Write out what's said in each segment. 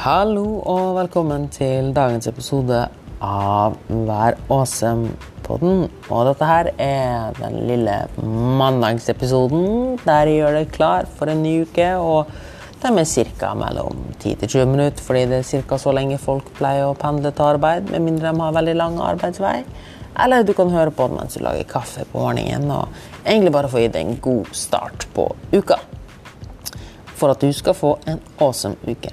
Hallo og velkommen til dagens episode av Vær awesome-podden. Og dette her er den lille mandagsepisoden der jeg gjør deg klar for en ny uke. Og de er ca. mellom 10 til 20 minutter, fordi det er ca. så lenge folk pleier å pendle til arbeid, med mindre de har veldig lang arbeidsvei. Eller du kan høre på den mens du lager kaffe på morgenen, og egentlig bare få gitt en god start på uka. For at du skal få en awesome uke.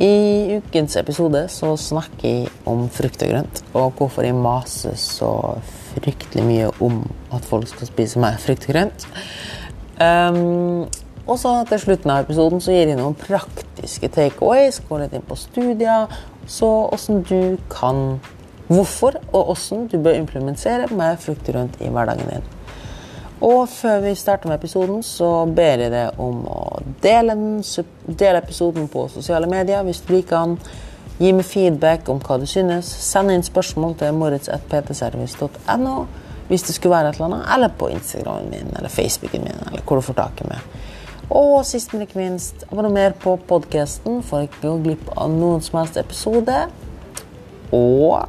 I ukens episode så snakker jeg om frukt og grønt, og hvorfor jeg maser så fryktelig mye om at folk skal spise mer frukt og grønt. Um, og så til slutten av episoden så gir jeg noen praktiske takeaways, går litt inn på studier, så åssen du kan Hvorfor og åssen du bør implementere mer frukt og grønt i hverdagen din. Og før vi starter med episoden, så ber jeg deg om å dele, den, dele episoden på sosiale medier hvis du liker den. Gi meg feedback om hva du synes. Send inn spørsmål til moritz.ptservice.no hvis det skulle være et eller annet, eller på Instagramen min eller Facebooken min, eller hvor du får tak i meg. Og sist, men ikke minst, abonner på podkasten for ikke å gå glipp av noen som helst episode. Og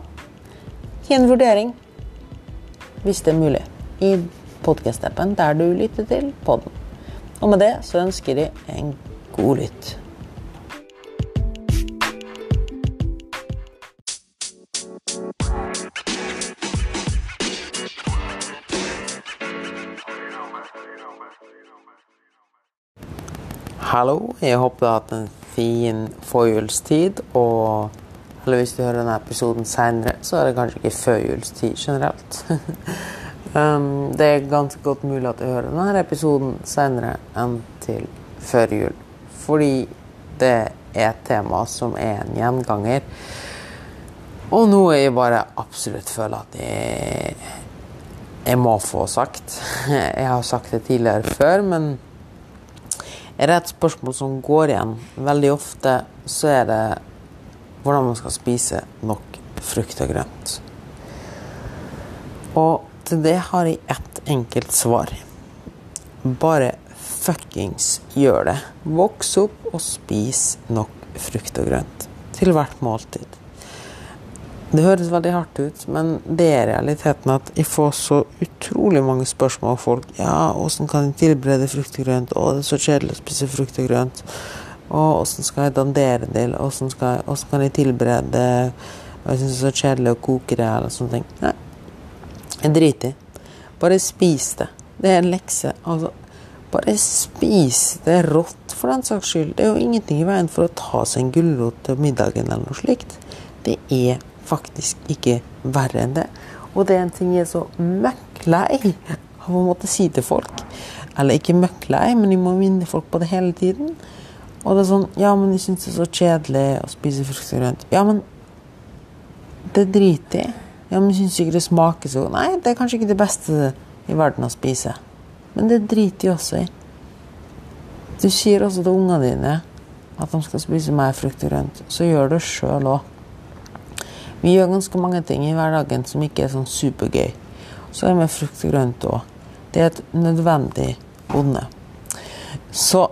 Gi en vurdering, hvis det er mulig, i podkast-appen der du lytter til podden. Og med det så ønsker jeg en god lytt. Hallo, jeg håper du har hatt en fin forjulstid. og eller hvis du hører denne episoden seinere, så er det kanskje ikke førjulstid generelt. um, det er ganske godt mulig at du hører denne episoden senere enn til før jul. Fordi det er et tema som er en gjenganger. Og noe jeg bare absolutt føler at jeg, jeg må få sagt. Jeg har sagt det tidligere før, men er det et spørsmål som går igjen veldig ofte, så er det hvordan man skal spise nok frukt og grønt. Og til det har jeg ett enkelt svar. Bare fuckings gjør det. Voks opp og spis nok frukt og grønt til hvert måltid. Det høres veldig hardt ut, men det er realiteten at jeg får så utrolig mange spørsmål av folk. Ja, åssen kan jeg tilberede frukt og grønt? Å, det er så kjedelig å spise frukt og grønt. Og åssen skal jeg dandere det? Åssen kan jeg tilberede og Jeg syns det er så kjedelig å koke det, eller sånne ting. Nei, jeg driter i. Bare spis det. Det er en lekse. Altså, bare spis det rått, for den saks skyld. Det er jo ingenting i veien for å ta seg en gulrot til middagen eller noe slikt. Det er faktisk ikke verre enn det. Og det er en ting jeg er så møkklei av å måtte si til folk. Eller ikke møkklei, men jeg må minne folk på det hele tiden. Og det er sånn Ja, men jeg syns det er så kjedelig å spise frukt og grønt. Ja, men det driter jeg Ja, men syns ikke det smaker så Nei, det er kanskje ikke det beste i verden å spise. Men det driter de også i. Du sier også til ungene dine at de skal spise mer frukt og grønt. Så gjør det sjøl òg. Vi gjør ganske mange ting i hverdagen som ikke er sånn supergøy. Så er det med frukt og grønt òg. Det er et nødvendig onde. Så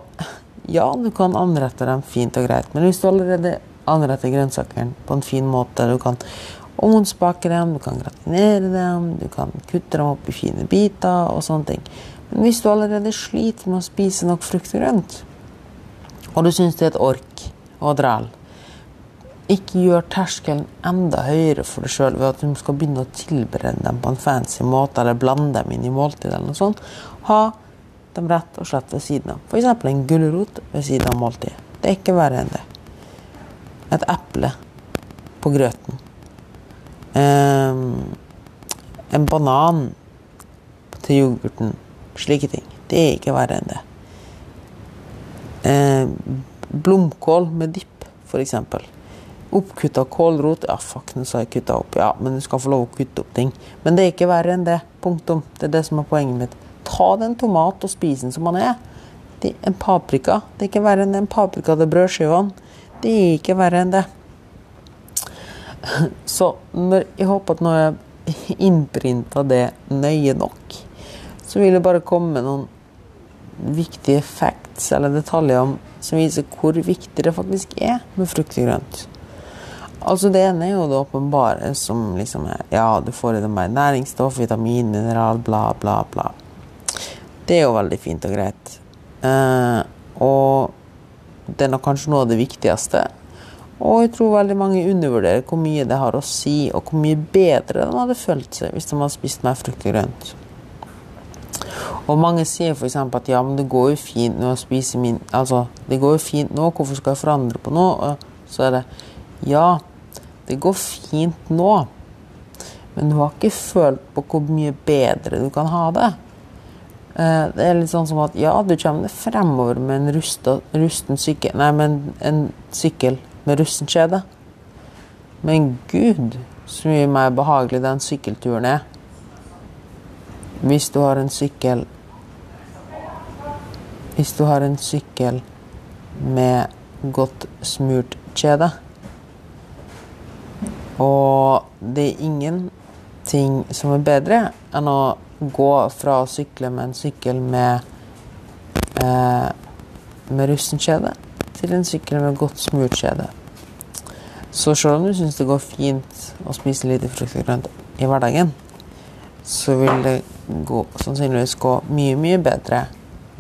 ja, du kan anrette dem fint og greit, men hvis du allerede anretter grønnsakene på en fin måte Du kan ovnsbake dem, du kan gratinere dem, du kan kutte dem opp i fine biter og sånne ting. Men hvis du allerede sliter med å spise nok frukt og grønt, og du syns det er et ork og dræl, ikke gjør terskelen enda høyere for deg sjøl ved at du skal begynne å tilberede dem på en fancy måte, eller blande dem inn i måltid eller noe sånt. Ha dem rett og slett ved siden av. F.eks. en gulrot ved siden av måltidet. Det er ikke verre enn det. Et eple på grøten. Um, en banan til yoghurten. Slike ting. Det er ikke verre enn det. Um, blomkål med dipp, f.eks. Oppkutta kålrot Ja, fuck, nå sa jeg kutta opp. Ja, men du skal få lov å kutte opp ting. Men det er ikke verre enn det. Punktum. Det er det som er poenget mitt. Ta den tomat og spis den som den er en paprika. Det er ikke verre enn en paprika til brødskivene. Det er ikke verre enn det. Så jeg håper at når jeg innprinta det nøye nok, så vil det bare komme med noen viktige facts eller detaljer om som viser hvor viktig det faktisk er med frukt og grønt. Altså Det ene er jo det åpenbare, som liksom er Ja, du får i deg mer næringsstoff, vitamin, mineral, bla, bla, bla. Det er jo veldig fint og greit. Eh, og det er nok kanskje noe av det viktigste. Og jeg tror veldig mange undervurderer hvor mye det har å si, og hvor mye bedre de hadde følt seg hvis de hadde spist mer frukt og grønt. Og mange sier f.eks. at ja, men det går jo fint nå å spise min Altså, det går jo fint nå, hvorfor skal jeg forandre på noe? Så er det ja, det går fint nå, men du har ikke følt på hvor mye bedre du kan ha det. Eh, det er litt sånn som at ja, du kommer fremover med en rusta, rusten sykkel Nei, men en sykkel med russenkjede. Men gud, så mye mer behagelig den sykkelturen er. Hvis du har en sykkel Hvis du har en sykkel med godt smurt kjede. Og det er ingenting som er bedre enn å gå fra å sykle med en sykkel med eh, med russen kjede til en sykkel med godt smurt kjede. Så selv om du syns det går fint å spise lite frukt og grønt i hverdagen, så vil det gå, sannsynligvis gå mye, mye bedre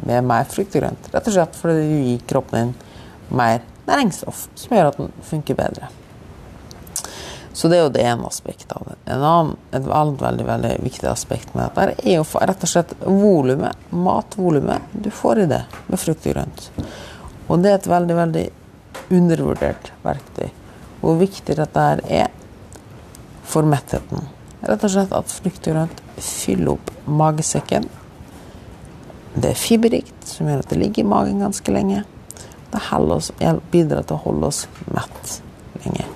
med mer frukt og grønt. Rett og slett fordi du gir kroppen din mer næringsstoff, som gjør at den funker bedre. Så det er jo det ene aspektet av det. En annen, et annet veldig, veldig viktig aspekt med dette er jo rett og slett volumet, matvolumet du får i det med frukt og grønt. Og det er et veldig, veldig undervurdert verktøy. Hvor viktig dette her er for mettheten. Rett og slett at frukt og grønt fyller opp magesekken. Det er fiberrikt, som gjør at det ligger i magen ganske lenge. Det oss, bidrar til å holde oss mett lenge.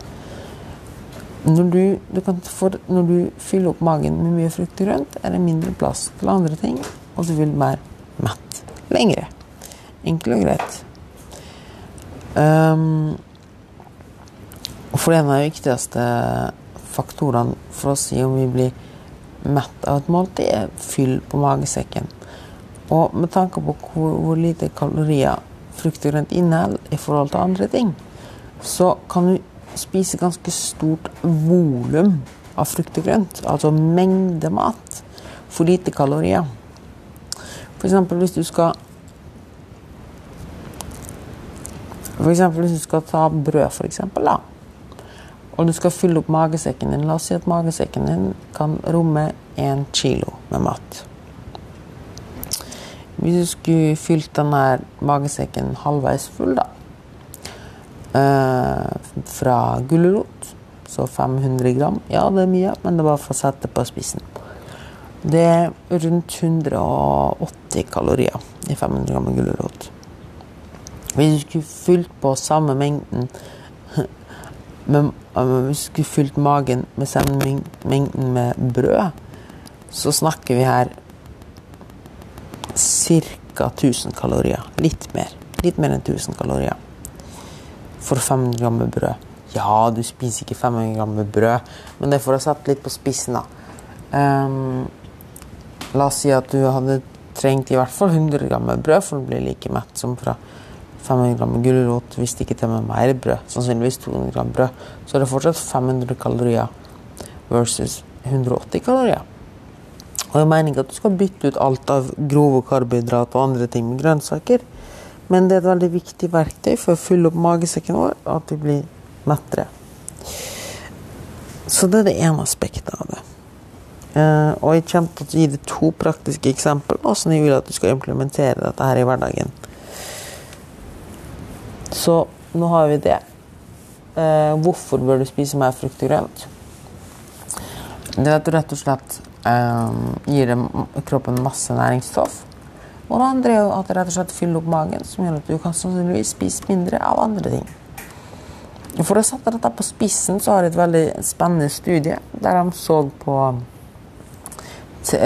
Når du, du for, når du, fyller opp magen med mye frukt og grønt, er det mindre plass til andre ting, og du vil være mett lengre. Enkelt og greit. Um, for en av de viktigste faktorene for å si om vi blir mett av et måltid, er fyll på magesekken. Og med tanke på hvor, hvor lite kalorier frukt og grønt inneholder i forhold til andre ting, så kan du spise ganske stort volum av frukt og grønt, altså mengde mat, for lite kalorier. F.eks. hvis du skal For eksempel, hvis du skal ta brød, for eksempel, da og du skal fylle opp magesekken din La oss si at magesekken din kan romme én kilo med mat. Hvis du skulle fylt denne magesekken halvveis full, da eh, Fra gulrot, så 500 gram Ja, det er mye, men det er bare for å sette på spissen. Det er rundt 180 kalorier i 500 gram gulrot. Hvis du skulle fylt på samme mengden med, hvis vi skulle fylt magen med samme mengden med brød, så snakker vi her ca. 1000 kalorier. Litt mer. Litt mer enn 1000 kalorier for 500 gram med brød. Ja, du spiser ikke 500 gram med brød, men det er for å sette litt på spissen, da. Um, la oss si at du hadde trengt i hvert fall 100 gram med brød for å bli like mett som fra 500 gram gulrot hvis det ikke til mer brød, sannsynligvis 200 gram brød, så er det fortsatt 500 kalorier versus 180 kalorier. Og jeg mener ikke at du skal bytte ut alt av grove karbohydrater og andre ting med grønnsaker, men det er et veldig viktig verktøy for å fylle opp magesekken vår, at vi blir mettere. Så det er det ene aspektet av det. Uh, og jeg kommer til å gi deg to praktiske eksempler på hvordan jeg vil at du skal implementere dette her i hverdagen. Så nå har vi det. Eh, hvorfor bør du spise mer frukt og grønt? Det er at du rett og slett eh, gir kroppen masse næringsstoff. Og det andre er at det rett og slett fyller opp magen, som gjør at du kan sannsynligvis spise mindre av andre ting. For å sette dette på spissen så har jeg et veldig spennende studie der de så på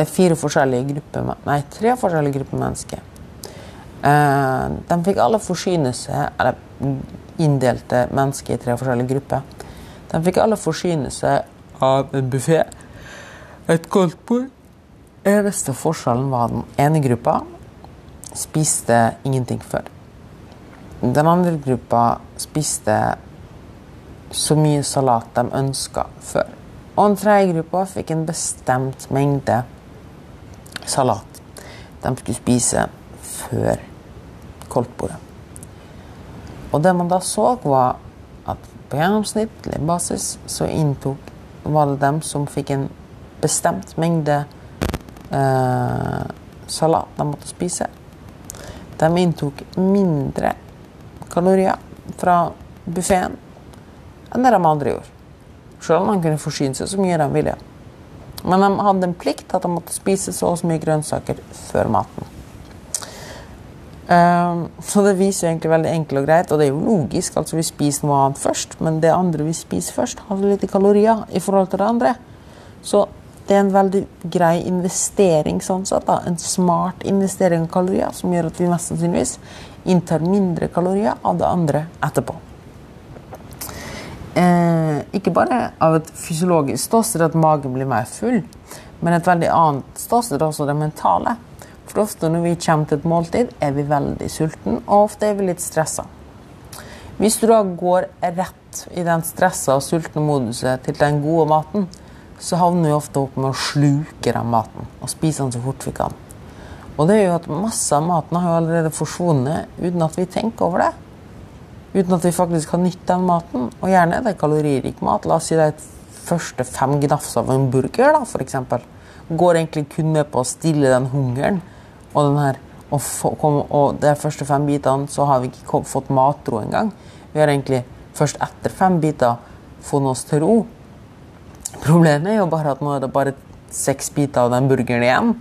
fire forskjellige grupper, nei, tre forskjellige grupper mennesker. Eh, de fikk alle forsyne seg Eller inndelte mennesker i tre forskjellige grupper. De fikk alle forsyne seg av en buffé, et koldtbord. Eneste forskjellen var den ene gruppa spiste ingenting før. Den andre gruppa spiste så mye salat de ønska før. Og den tredje gruppa fikk en bestemt mengde salat de skulle spise før koldtbordet. Og det man da så, var at på gjennomsnittlig basis så inntok var det dem som fikk en bestemt mengde eh, salat de måtte spise. De inntok mindre kalorier fra buffeen enn det de andre gjorde. Selv om de kunne forsyne seg så mye de ville. Men de hadde en plikt at de måtte spise så og så mye grønnsaker før maten. Um, så det viser jo egentlig veldig enkelt og greit, og det er jo logisk. altså Vi spiser noe annet først, men det andre vi spiser først, har litt kalorier i forhold til det andre. Så det er en veldig grei investering, sånn sett. da, En smart investering av kalorier som gjør at vi mest sannsynligvis inntar mindre kalorier av det andre etterpå. Eh, ikke bare av et fysiologisk ståsted at magen blir mer full, men et veldig annet ståsted også det mentale. For ofte når vi kommer til et måltid, er vi veldig sulten, og ofte er vi litt stressa. Hvis du da går rett i den stressa og sultne moduset til den gode maten, så havner vi ofte opp med å sluke den maten og spise den så fort vi kan. Og det gjør jo at masse av maten har jo allerede forsvunnet uten at vi tenker over det. Uten at vi faktisk har nytt den maten. Og gjerne er det kaloririk mat. La oss si det er et første fem gnafs av en burger, da, f.eks. Går egentlig kun med på å stille den hungeren og, den her, og, kom, og de første fem bitene så har vi ikke fått matro engang. Vi har egentlig først etter fem biter funnet oss til ro. Problemet er jo bare at nå er det bare seks biter av den burgeren igjen.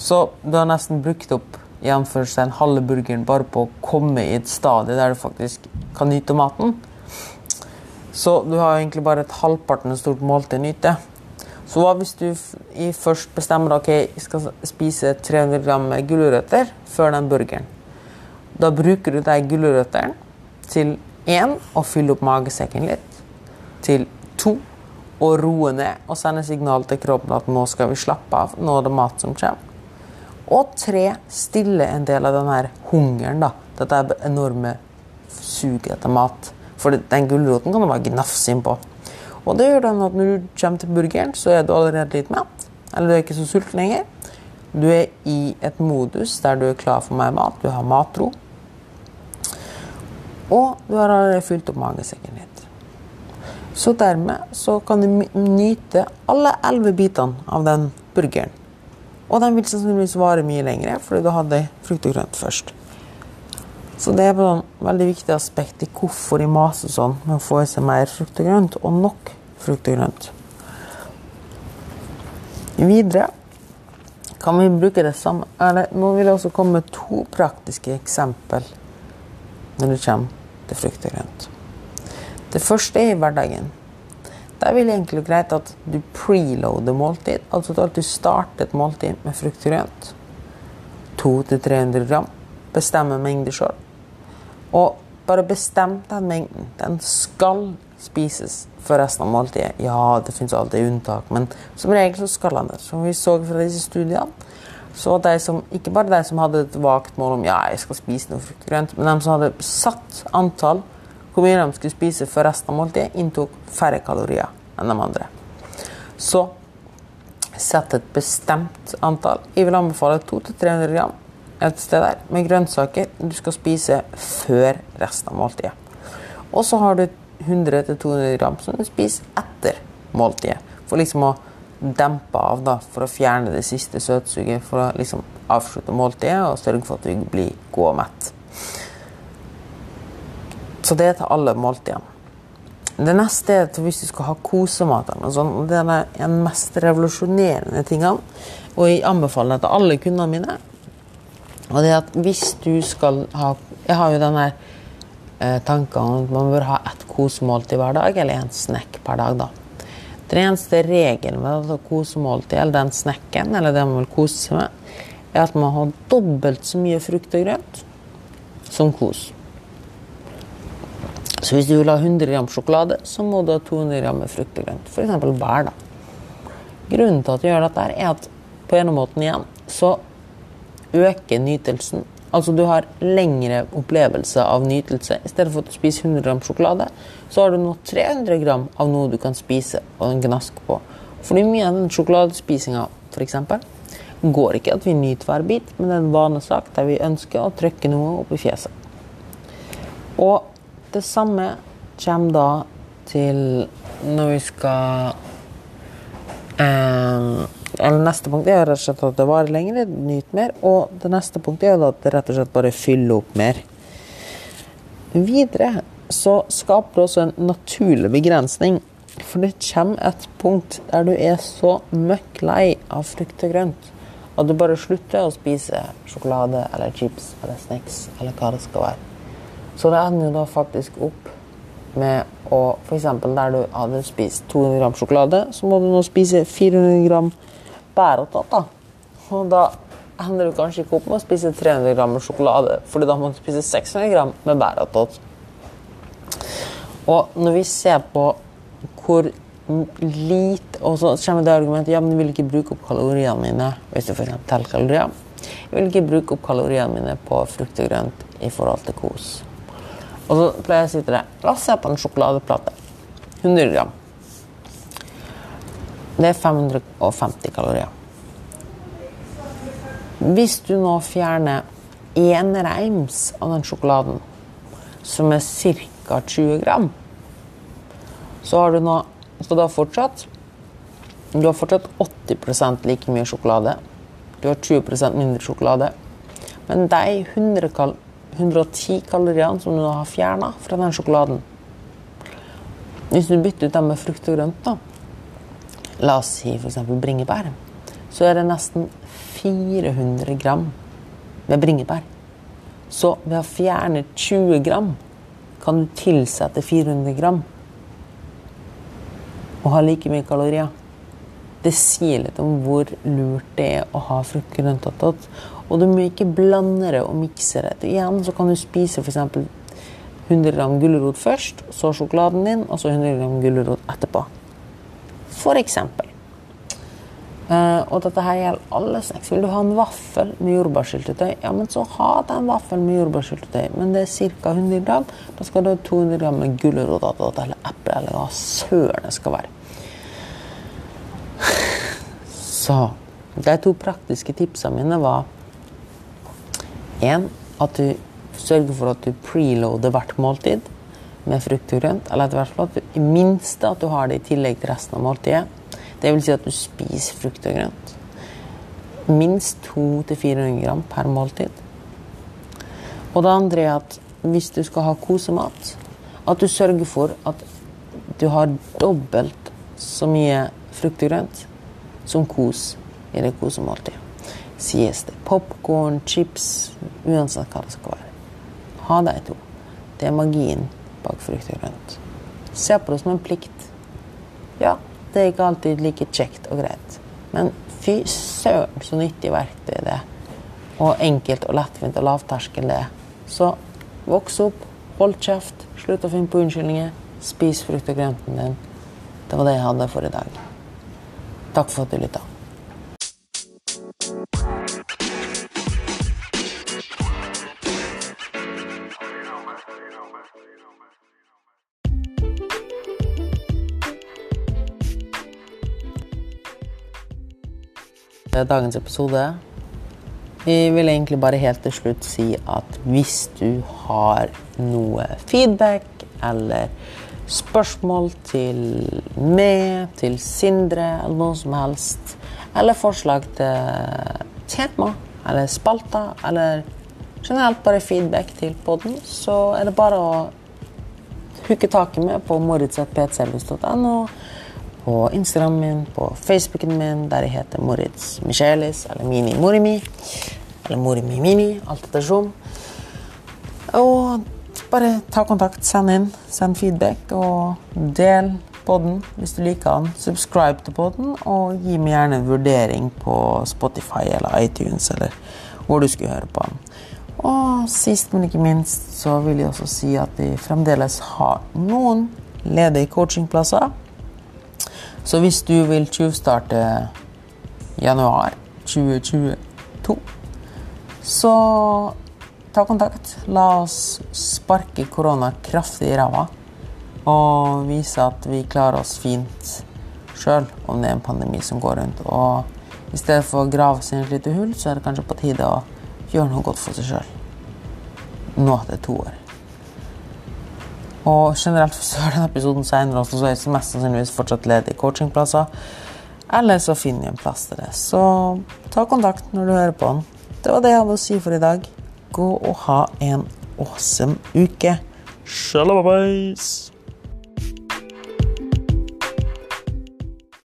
Så du har nesten brukt opp den halve burgeren bare på å komme i et stadie der du faktisk kan nyte maten. Så du har egentlig bare et halvparten stort måltid å nyte. Så hva hvis du først bestemmer at okay, jeg skal spise 300 gram gulrøtter før den burgeren? Da bruker du de gulrøttene til én å fylle opp magesekken litt. Til to å roe ned og sende signal til kroppen at nå skal vi slappe av. Nå er det mat som kommer. Og tre stille en del av denne hungeren. da, Dette enorme suget etter mat. For den gulroten kan du bare gnafse innpå. Og det gjør den at når du kommer til burgeren, så er du allerede litt mett. Eller du er ikke så sulten lenger. Du er i et modus der du er klar for mer mat. Du har matro. Og du har allerede fylt opp magesekken litt. Så dermed så kan du nyte alle elleve bitene av den burgeren. Og den vil sannsynligvis vare mye lenger fordi du hadde frukt og grønt først. Så det er et veldig viktig aspekt i hvorfor de maser sånn med å få i seg mer frukt og grønt, og nok frukt og grønt. Videre kan vi bruke det samme Eller nå vil jeg også komme med to praktiske eksempel når det kommer til frukt og grønt. Det første er i hverdagen. Der vil egentlig greit at du preloader måltid. Altså at du starter et måltid med frukt og grønt. 200-300 gram. Bestemmer mengde sjøl. Og bare bestem den mengden. Den skal spises for resten av måltidet. Ja, det finnes alltid unntak, men som regel så skal den det. Som vi så fra disse studiene, så de som, ikke bare de som hadde et vagt mål om ja, jeg skal spise noe frukt og grønt, men de som hadde satt antall hvor mye de skulle spise for resten av måltidet, inntok færre kalorier enn de andre. Så sett et bestemt antall. Jeg vil anbefale 200-300 gram et sted der med grønnsaker du skal spise før resten av måltidet. Og så har du 100-200 gram som du spiser etter måltidet. For liksom å dempe av, da, for å fjerne det siste søtsuget. For å liksom avslutte måltidet og sørge for at du blir god og mett. Så det er til alle måltidene. Det neste er til hvis du skal ha kosemat. Sånn, det er den mest revolusjonerende tingene. Og jeg anbefaler det til alle kundene mine. Og det at hvis du skal ha Jeg har jo den der eh, tanken om at man bør ha ett kosemåltid hver dag, eller en snack per dag, da. Den eneste regelen med dette kosemåltidet, eller den snacken, eller det man vil kose seg med, er at man har dobbelt så mye frukt og grønt som kos. Så hvis du vil ha 100 gram sjokolade, så må du ha 200 gram med frukt og grønt. F.eks. bær. da. Grunnen til at du gjør dette, er at på en måte igjen så øker nytelsen Altså du har lengre opplevelse av nytelse. I stedet for å spise 100 gram sjokolade, så har du nå 300 gram av noe du kan spise og en gnask på. Fordi mye av den sjokoladespisinga, f.eks., går ikke at vi nyter hver bit, men det er en vanesak der vi ønsker å trykke noe opp i fjeset. Og det samme kommer da til når vi skal eh, Neste punkt er rett og slett at det varer lenger, nyt mer. Og det neste punktet er at det rett og slett bare fyller opp mer. Videre så skaper det også en naturlig begrensning. For det kommer et punkt der du er så møkk lei av frukt og grønt at du bare slutter å spise sjokolade eller chips eller snacks eller hva det skal være. Så det ender jo da faktisk opp med å F.eks. der du hadde spist 200 gram sjokolade, så må du nå spise 400 gram bæreattåt. da. Og da ender du kanskje ikke opp med å spise 300 gram med sjokolade, fordi da må du spise 600 gram med bæreattåt. Og når vi ser på hvor lite Og så kommer det argumentet ja, men jeg vil ikke bruke opp kaloriene mine hvis du f.eks. teller kalorier. Jeg vil ikke bruke opp kaloriene mine på frukt og grønt i forhold til kos. Og så pleier jeg å si til deg La oss se på en sjokoladeplate. 100 gram. Det er 550 kalorier. Hvis du nå fjerner én reims av den sjokoladen, som er ca. 20 gram, så har du nå Så da fortsatt Du har fortsatt 80 like mye sjokolade. Du har 20% mindre sjokolade. Men de 100 kal 110 kaloriene som du nå har fjerna fra den sjokoladen Hvis du bytter ut dem med frukt og grønt, da la oss si f.eks. bringebær, så er det nesten 400 gram med bringebær. Så ved å fjerne 20 gram kan du tilsette 400 gram og ha like mye kalorier. Det sier litt om hvor lurt det er å ha frukt og grønt attåt. Og du må ikke blande det og mikse det. Igjen så kan du spise f.eks. 100 gram gulrot først, så sjokoladen din, og så 100 gram gulrot etterpå. Eksempel. Uh, og dette her gjelder alle snacks. Vil du ha en vaffel med jordbærsyltetøy, ja, men så ha den vaffelen med jordbærsyltetøy. Men det er ca. 100 gram. Da skal du ha 200 gram med gulrot eller eple eller hva søren det skal være. Så de to praktiske tipsene mine var én at du sørger for at du preloader hvert måltid med frukt og grønt. Eller i hvert fall at du, i minste at du har det i tillegg til resten av måltidet. Det vil si at du spiser frukt og grønt. Minst 200-400 gram per måltid. Og det andre er at hvis du skal ha kosemat, at du sørger for at du har dobbelt så mye frukt og grønt som kos i det kosemåltidet. Sies det popkorn, chips, uansett hva det skal være. Ha de to. Det er magien bak frukt og grønt. Se på det som en plikt. Ja, det er ikke alltid like kjekt og greit. Men fy søren så nyttig verktøy det er. Og enkelt og lettvint og lavterskel det er. Så voks opp, hold kjeft, slutt å finne på unnskyldninger. Spis frukt og grønten din. Det var det jeg hadde for i dag. Takk for at du lytta. Dagens episode. Vi vil egentlig bare helt til slutt si at hvis du har noe feedback eller spørsmål til meg, til Sindre eller noe som helst, eller forslag til tema eller spalter, eller generelt bare feedback til podden, så er det bare å hooke tak i meg på moritz.ptservice.no på Instagram min, på Facebooken min, der jeg heter Moritz Michelis, eller Mini Morimi. Eller Morimi Mini, alt ettersom. Og bare ta kontakt, send inn, send feedback, og del podden hvis du liker den. Subscribe til podden, og gi meg gjerne en vurdering på Spotify eller iTunes, eller hvor du skulle høre på den. Og sist, men ikke minst, så vil jeg også si at vi fremdeles har noen ledige coachingplasser. Så hvis du vil tjuvstarte januar 2022, så ta kontakt. La oss sparke korona kraftig i ræva. Og vise at vi klarer oss fint sjøl om det er en pandemi som går rundt. Og i stedet for å grave seg i et lite hull, så er det kanskje på tide å gjøre noe godt for seg sjøl. Nå etter to år. Og generelt hører denne episoden senere, så er det mest sannsynligvis fortsatt ledige coachingplasser. Eller så finner vi en plass til det. Så ta kontakt når du hører på den. Det var det jeg hadde å si for i dag. Gå og ha en awesome uke. Shalababais!